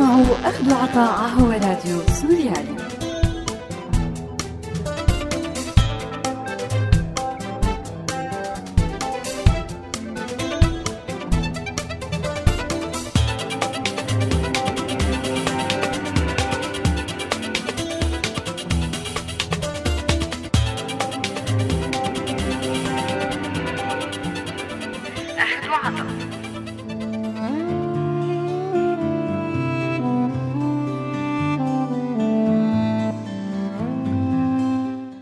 تسمعوا أخذ عطاء هو راديو سوريالي.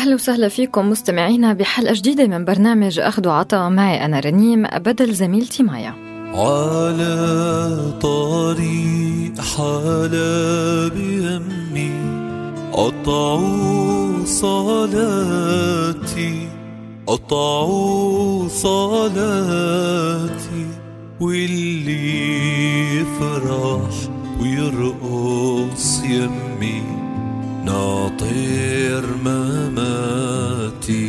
أهلا وسهلا فيكم مستمعينا بحلقة جديدة من برنامج أخذ وعطاء. معي أنا رنيم بدل زميلتي مايا على طريق حلا بيمي قطعوا صلاتي قطعوا صلاتي واللي يفرح ويرقص يمي. ناطر مماتي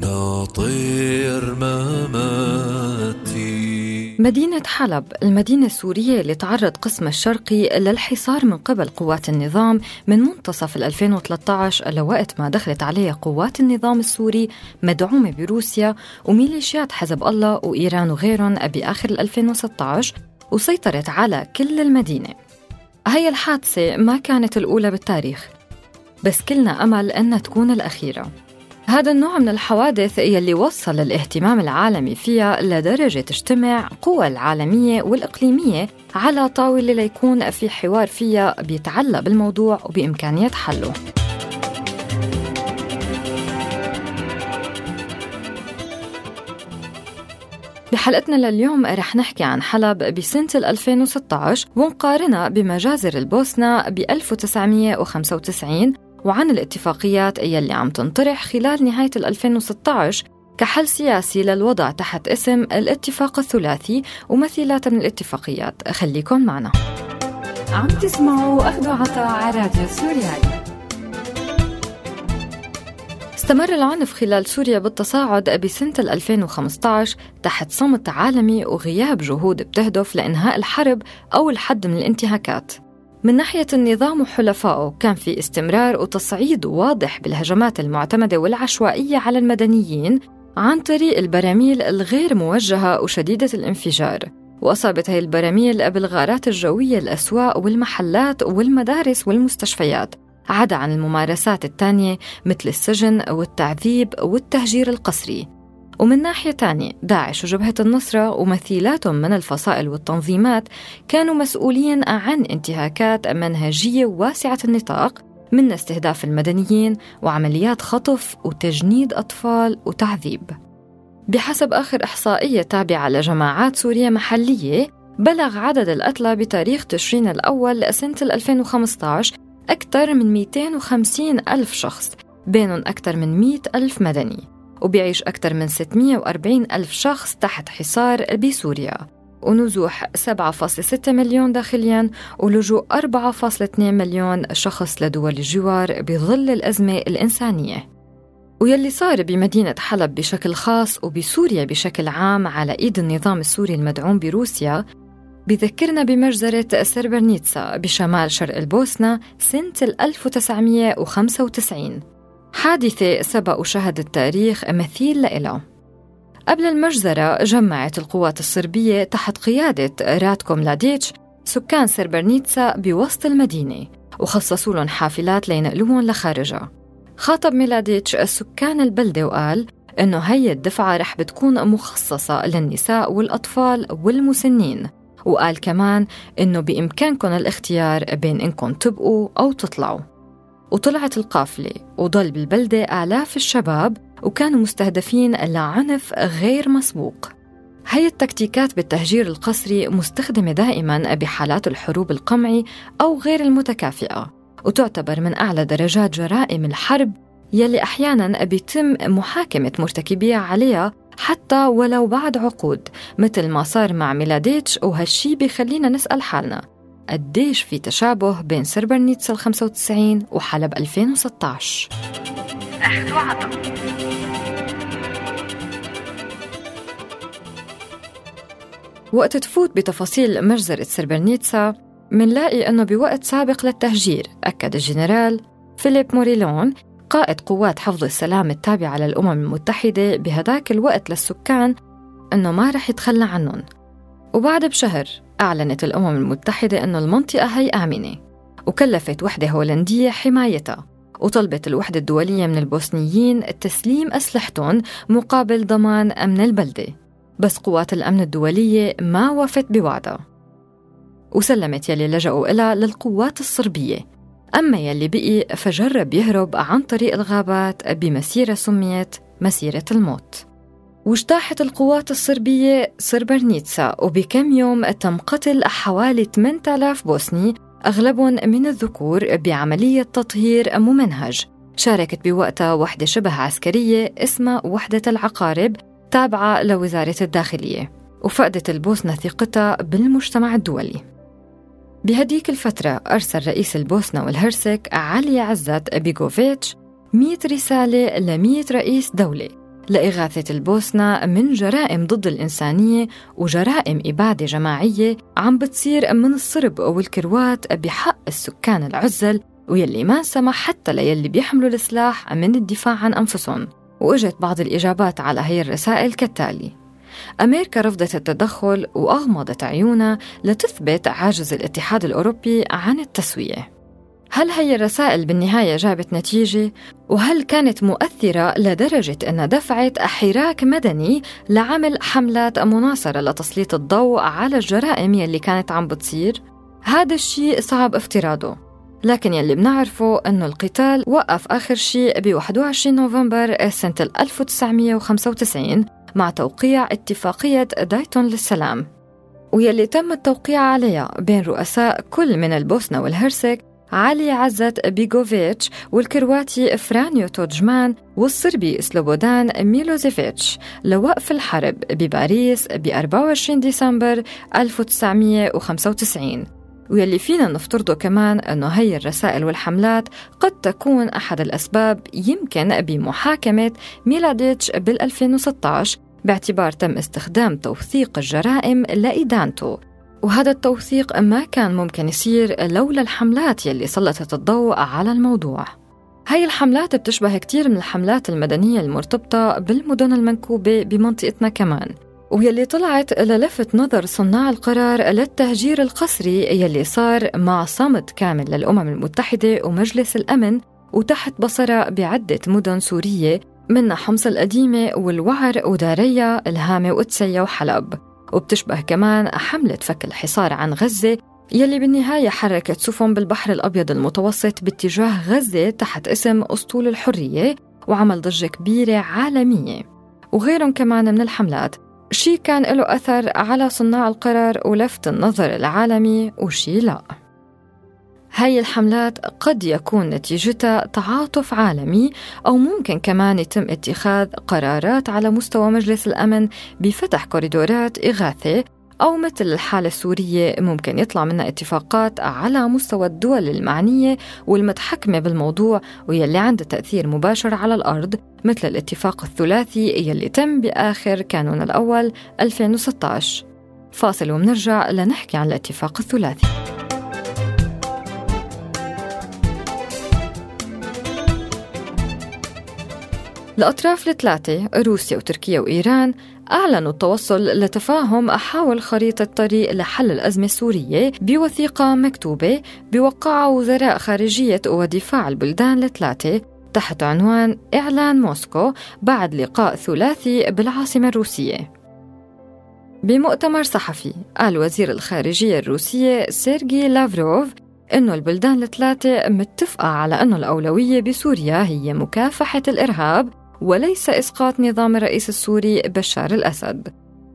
ناطر مماتي. مدينة حلب المدينة السورية اللي تعرض قسم الشرقي للحصار من قبل قوات النظام من منتصف 2013 لوقت ما دخلت عليها قوات النظام السوري مدعومة بروسيا وميليشيات حزب الله وإيران وغيرهم بآخر 2016 وسيطرت على كل المدينة. هي الحادثة ما كانت الأولى بالتاريخ. بس كلنا أمل أنها تكون الأخيرة. هذا النوع من الحوادث يلي وصل الاهتمام العالمي فيها لدرجة تجتمع قوى العالمية والإقليمية على طاولة ليكون في حوار فيها بيتعلق بالموضوع وبإمكانية حله. بحلقتنا لليوم رح نحكي عن حلب بسنة 2016 ونقارنها بمجازر البوسنة ب 1995 وعن الاتفاقيات يلي عم تنطرح خلال نهاية 2016 كحل سياسي للوضع تحت اسم الاتفاق الثلاثي ومثيلات من الاتفاقيات. خليكن معنا. عم تسمعوا أخذ عطاء على راديو سوريالي استمر العنف خلال سوريا بالتصاعد بسنة 2015 تحت صمت عالمي وغياب جهود بتهدف لإنهاء الحرب أو الحد من الانتهاكات. من ناحية النظام وحلفائه كان في استمرار وتصعيد واضح بالهجمات المعتمدة والعشوائية على المدنيين عن طريق البراميل الغير موجهة وشديدة الانفجار. وأصابت هي البراميل بالغارات الجوية الأسواق والمحلات والمدارس والمستشفيات. عدا عن الممارسات الثانية مثل السجن والتعذيب والتهجير القسري. ومن ناحية تانية داعش وجبهة النصرة ومثيلاتهم من الفصائل والتنظيمات كانوا مسؤولين عن انتهاكات منهجية واسعة النطاق من استهداف المدنيين وعمليات خطف وتجنيد أطفال وتعذيب. بحسب آخر إحصائية تابعة لجماعات سورية محلية بلغ عدد القتلى بتاريخ تشرين الأول سنة 2015 أكثر من 250 ألف شخص بينهم أكثر من 100 ألف مدني. وبيعيش أكثر من 640 ألف شخص تحت حصار بسوريا. ونزوح 7.6 مليون داخليا ولجوء 4.2 مليون شخص لدول الجوار بظل الأزمة الإنسانية. ويلي صار بمدينة حلب بشكل خاص وبسوريا بشكل عام على إيد النظام السوري المدعوم بروسيا بذكرنا بمجزرة سربرنيتسا بشمال شرق البوسنة سنة 1995 حادثة سبق وشهد التاريخ مثيل لإلها قبل المجزرة جمعت القوات الصربية تحت قيادة راتكو ملاديتش سكان سربرنيتسا بوسط المدينة وخصصوا لهم حافلات لينقلوهم لخارجها. خاطب ميلاديتش سكان البلدة وقال إنه هي الدفعة رح بتكون مخصصة للنساء والأطفال والمسنين. وقال كمان إنه بإمكانكم الاختيار بين إنكم تبقوا أو تطلعوا. وطلعت القافلة وضل بالبلدة آلاف الشباب وكانوا مستهدفين لعنف غير مسبوق. هي التكتيكات بالتهجير القسري مستخدمة دائما بحالات الحروب القمعي أو غير المتكافئة وتعتبر من أعلى درجات جرائم الحرب يلي أحيانا بيتم محاكمة مرتكبيها عليها حتى ولو بعد عقود مثل ما صار مع ميلاديتش وهالشي بيخلينا نسأل حالنا. قديش في تشابه بين سربرنيتسا ال 95 وحلب 2016 أخذ وعطا وقت تفوت بتفاصيل مجزرة سربرنيتسا منلاقي أنه بوقت سابق للتهجير أكد الجنرال فيليب موريلون قائد قوات حفظ السلام التابعة للأمم المتحدة بهداك الوقت للسكان أنه ما رح يتخلى عنهم. وبعد بشهر أعلنت الأمم المتحدة أنه المنطقة هي آمنة وكلفت وحدة هولندية حمايتها وطلبت الوحدة الدولية من البوسنيين تسليم أسلحتهم مقابل ضمان أمن البلدة بس قوات الأمن الدولية ما وفت بوعدها. وسلمت يلي لجأوا إلها للقوات الصربية. أما يلي بقي فجرب يهرب عن طريق الغابات بمسيرة سميت مسيرة الموت. واجتاحت القوات الصربية سربرنيتسا وبكم يوم تم قتل حوالي 8000 بوسني أغلبهم من الذكور بعملية تطهير ممنهج. شاركت بوقتها وحدة شبه عسكرية اسمها وحدة العقارب تابعة لوزارة الداخلية. وفقدت البوسنة ثقتها بالمجتمع الدولي. بهديك الفترة أرسل رئيس البوسنة والهرسك علي عزت بيغوفيتش 100 رسالة ل 100 رئيس دولة. لإغاثة البوسنة من جرائم ضد الإنسانية وجرائم إبادة جماعية عم بتصير من الصرب والكروات بحق السكان العزل ويلي ما سمح حتى ليلي بيحملوا السلاح من الدفاع عن أنفسهم. وإجت بعض الإجابات على هي الرسائل كالتالي أمريكا رفضت التدخل وأغمضت عيونها لتثبت عجز الاتحاد الأوروبي عن التسوية. هل هي الرسائل بالنهاية جابت نتيجة؟ وهل كانت مؤثرة لدرجة أنها دفعت حراك مدني لعمل حملات مناصرة لتسليط الضوء على الجرائم يلي كانت عم بتصير؟ هذا الشيء صعب افتراضه لكن يلي بنعرفه أنه القتال وقف آخر شيء ب 21 نوفمبر سنة 1995 مع توقيع اتفاقية دايتون للسلام ويلي تم التوقيع عليها بين رؤساء كل من البوسنة والهرسك علي عزت بيغوفيتش والكرواتي فرانيو توجمان والصربي سلوبودان ميلوزيفيتش. لوقف الحرب بباريس ب 24 ديسمبر 1995 ويلي فينا نفترضه كمان أنه هي الرسائل والحملات قد تكون أحد الأسباب يمكن بمحاكمة ميلاديتش بال 2016 باعتبار تم استخدام توثيق الجرائم لإدانته. وهذا التوثيق ما كان ممكن يصير لولا الحملات يلي سلطت الضوء على الموضوع. هاي الحملات بتشبه كتير من الحملات المدنية المرتبطة بالمدن المنكوبة بمنطقتنا كمان ويلي طلعت للفت نظر صناع القرار للتهجير القسري يلي صار مع صمت كامل للأمم المتحدة ومجلس الأمن وتحت بصرة بعدة مدن سورية منها حمص القديمة والوعر وداريا الهامة وأتسيا وحلب. وبتشبه كمان حملة فك الحصار عن غزة يلي بالنهاية حركت سفن بالبحر الأبيض المتوسط باتجاه غزة تحت اسم أسطول الحرية وعمل ضجة كبيرة عالمية. وغيرهم كمان من الحملات شي كان له أثر على صناع القرار ولفت النظر العالمي وشي لأ. هاي الحملات قد يكون نتيجتها تعاطف عالمي أو ممكن كمان يتم اتخاذ قرارات على مستوى مجلس الأمن بفتح كوريدورات إغاثة أو مثل الحالة السورية ممكن يطلع منها اتفاقات على مستوى الدول المعنية والمتحكمة بالموضوع ويلي عندها تأثير مباشر على الأرض مثل الاتفاق الثلاثي يلي تم بآخر كانون الأول 2016 فاصل ومنرجع لنحكي عن الاتفاق الثلاثي. الأطراف الثلاثة روسيا وتركيا وإيران أعلنوا التوصل لتفاهم حول خريطة طريق لحل الأزمة السورية بوثيقة مكتوبة بوقعها وزراء خارجية ودفاع البلدان الثلاثة تحت عنوان إعلان موسكو بعد لقاء ثلاثي بالعاصمة الروسية. بمؤتمر صحفي قال وزير الخارجية الروسية سيرجي لافروف إنه البلدان الثلاثة متفقة على أنه الأولوية بسوريا هي مكافحة الإرهاب وليس إسقاط نظام الرئيس السوري بشار الأسد.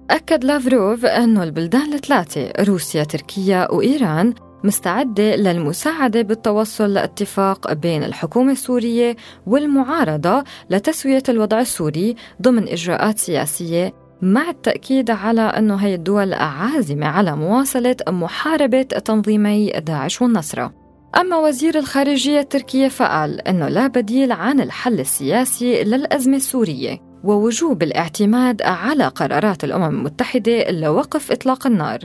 أكد لافروف أن البلدان الثلاثة روسيا تركيا وإيران مستعدة للمساعدة بالتوصل لاتفاق بين الحكومة السورية والمعارضة لتسوية الوضع السوري ضمن إجراءات سياسية مع التأكيد على أن هي الدول عازمة على مواصلة محاربة تنظيمي داعش والنصرة أما وزير الخارجية التركية فقال أنه لا بديل عن الحل السياسي للأزمة السورية ووجوب الاعتماد على قرارات الأمم المتحدة لوقف إطلاق النار.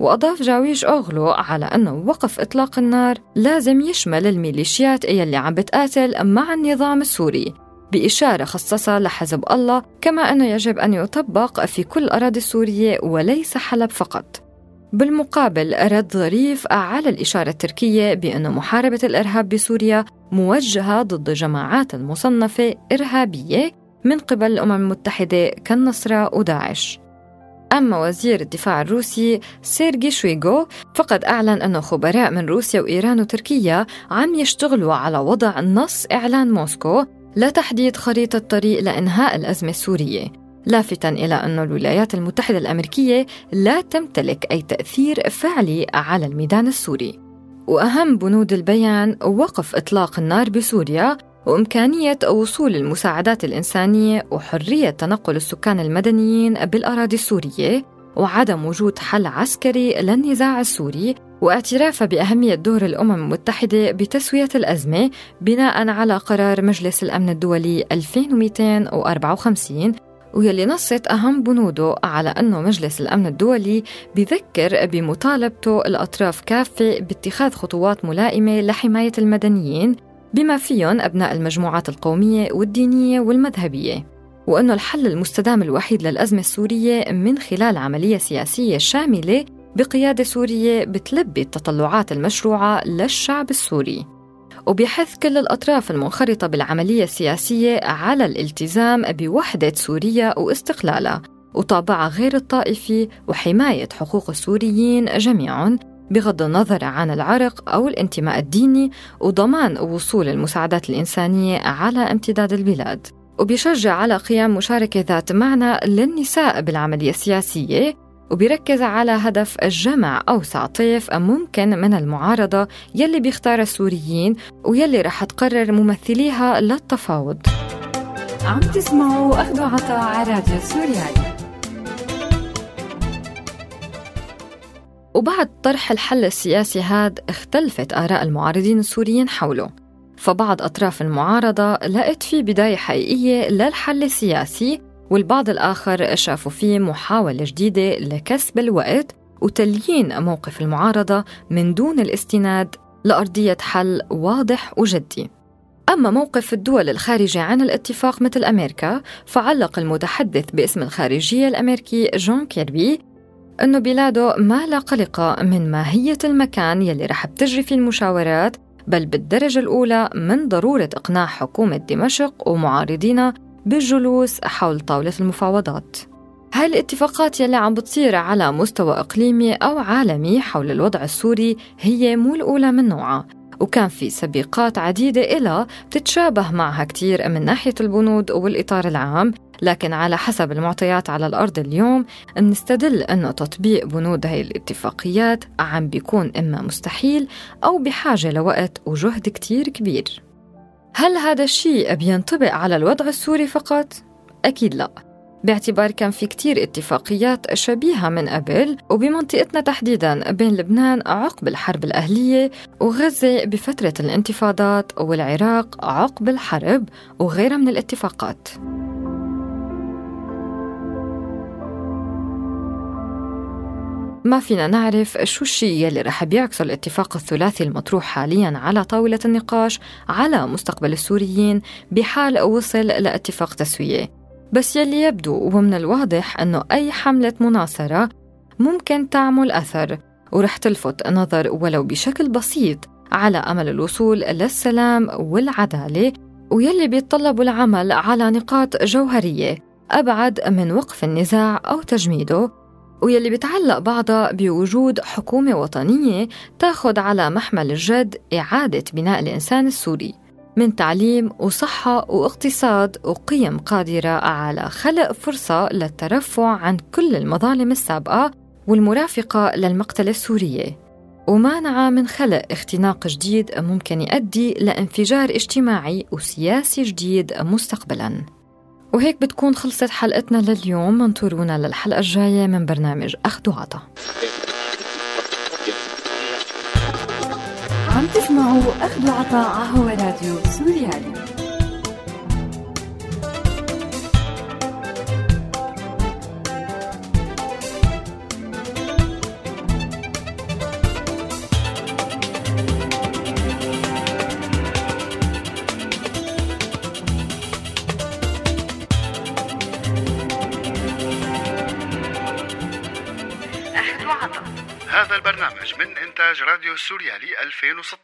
وأضاف جاويش أوغلو على أنه وقف إطلاق النار لازم يشمل الميليشيات يلي عم بتقاتل مع النظام السوري بإشارة خصصها لحزب الله كما أنه يجب أن يطبق في كل الأراضي السورية وليس حلب فقط. بالمقابل رد ظريف على الإشارة التركية بأن محاربة الإرهاب بسوريا موجهة ضد جماعات المصنفة إرهابية من قبل الأمم المتحدة كالنصرة وداعش. أما وزير الدفاع الروسي سيرجي شويغو فقد أعلن أن خبراء من روسيا وإيران وتركيا عم يشتغلوا على وضع نص إعلان موسكو لتحديد خريطة طريق لإنهاء الأزمة السورية. لافتا إلى أن الولايات المتحدة الأمريكية لا تمتلك أي تأثير فعلي على الميدان السوري. وأهم بنود البيان وقف إطلاق النار بسوريا وإمكانية وصول المساعدات الإنسانية وحرية تنقل السكان المدنيين بالأراضي السورية وعدم وجود حل عسكري للنزاع السوري واعترافها بأهمية دور الأمم المتحدة بتسوية الأزمة بناء على قرار مجلس الأمن الدولي 2254 ويلي نصت أهم بنوده على أنه مجلس الأمن الدولي بذكر بمطالبته الأطراف كافة باتخاذ خطوات ملائمة لحماية المدنيين بما فيهم أبناء المجموعات القومية والدينية والمذهبية وأنه الحل المستدام الوحيد للأزمة السورية من خلال عملية سياسية شاملة بقيادة سورية بتلبي التطلعات المشروعة للشعب السوري. وبيحث كل الأطراف المنخرطة بالعملية السياسية على الالتزام بوحدة سوريا واستقلالها وطابعها غير الطائفي وحماية حقوق السوريين جميعا بغض النظر عن العرق أو الانتماء الديني وضمان وصول المساعدات الإنسانية على امتداد البلاد. وبيشجع على قيام مشاركة ذات معنى للنساء بالعملية السياسية وبيركز على هدف الجمع أوسع طيف ممكن من المعارضة يلي بيختار السوريين ويلي رح تقرر ممثليها للتفاوض. عم تسمعوا أخذوا عطاء على راديو سوريالي. وبعد طرح الحل السياسي هاد اختلفت آراء المعارضين السوريين حوله. فبعض أطراف المعارضة لقت فيه بداية حقيقية للحل السياسي والبعض الآخر شافوا فيه محاولة جديدة لكسب الوقت وتليين موقف المعارضة من دون الاستناد لأرضية حل واضح وجدي. أما موقف الدول الخارجة عن الاتفاق مثل أمريكا فعلق المتحدث باسم الخارجية الأمريكي جون كيربي أنه بلاده ما لا قلقة من ماهية المكان يلي رح بتجري فيه المشاورات بل بالدرجة الأولى من ضرورة إقناع حكومة دمشق ومعارضينا بالجلوس حول طاولة المفاوضات. هاي الاتفاقات يلي عم بتصير على مستوى إقليمي أو عالمي حول الوضع السوري هي مو الأولى من نوعها؟ وكان في سبيقات عديدة إلها بتتشابه معها كتير من ناحية البنود والإطار العام لكن على حسب المعطيات على الأرض اليوم منستدل أنه تطبيق بنود هاي الاتفاقيات عم بيكون إما مستحيل أو بحاجة لوقت وجهد كتير كبير. هل هذا الشيء بينطبق على الوضع السوري فقط؟ أكيد لا باعتبار كان في كتير اتفاقيات شبيهة من قبل وبمنطقتنا تحديدا بين لبنان عقب الحرب الأهلية وغزة بفترة الانتفاضات والعراق عقب الحرب وغيرها من الاتفاقات ما فينا نعرف شو الشيء يلي رح بيعكسه الاتفاق الثلاثي المطروح حاليا على طاولة النقاش على مستقبل السوريين بحال وصل لاتفاق تسوية. بس يلي يبدو ومن الواضح أنه أي حملة مناصرة ممكن تعمل أثر ورح تلفت النظر ولو بشكل بسيط على أمل الوصول للسلام والعدالة ويلي بيتطلب العمل على نقاط جوهرية أبعد من وقف النزاع أو تجميده. ويلي بتعلق بعضها بوجود حكومة وطنية تاخد على محمل الجد إعادة بناء الإنسان السوري من تعليم وصحة واقتصاد وقيم قادرة على خلق فرصة للترفع عن كل المظالم السابقة والمرافقة للمقتلة السورية. ومانعة من خلق اختناق جديد ممكن يؤدي لانفجار اجتماعي وسياسي جديد مستقبلاً. وهيك بتكون خلصت حلقتنا لليوم. انطرونا للحلقة الجاية من برنامج أخذ وعطا عم تسمعوا أخذ وعطا عهو راديو سوريالي. إنتاج راديو سوريالي 2016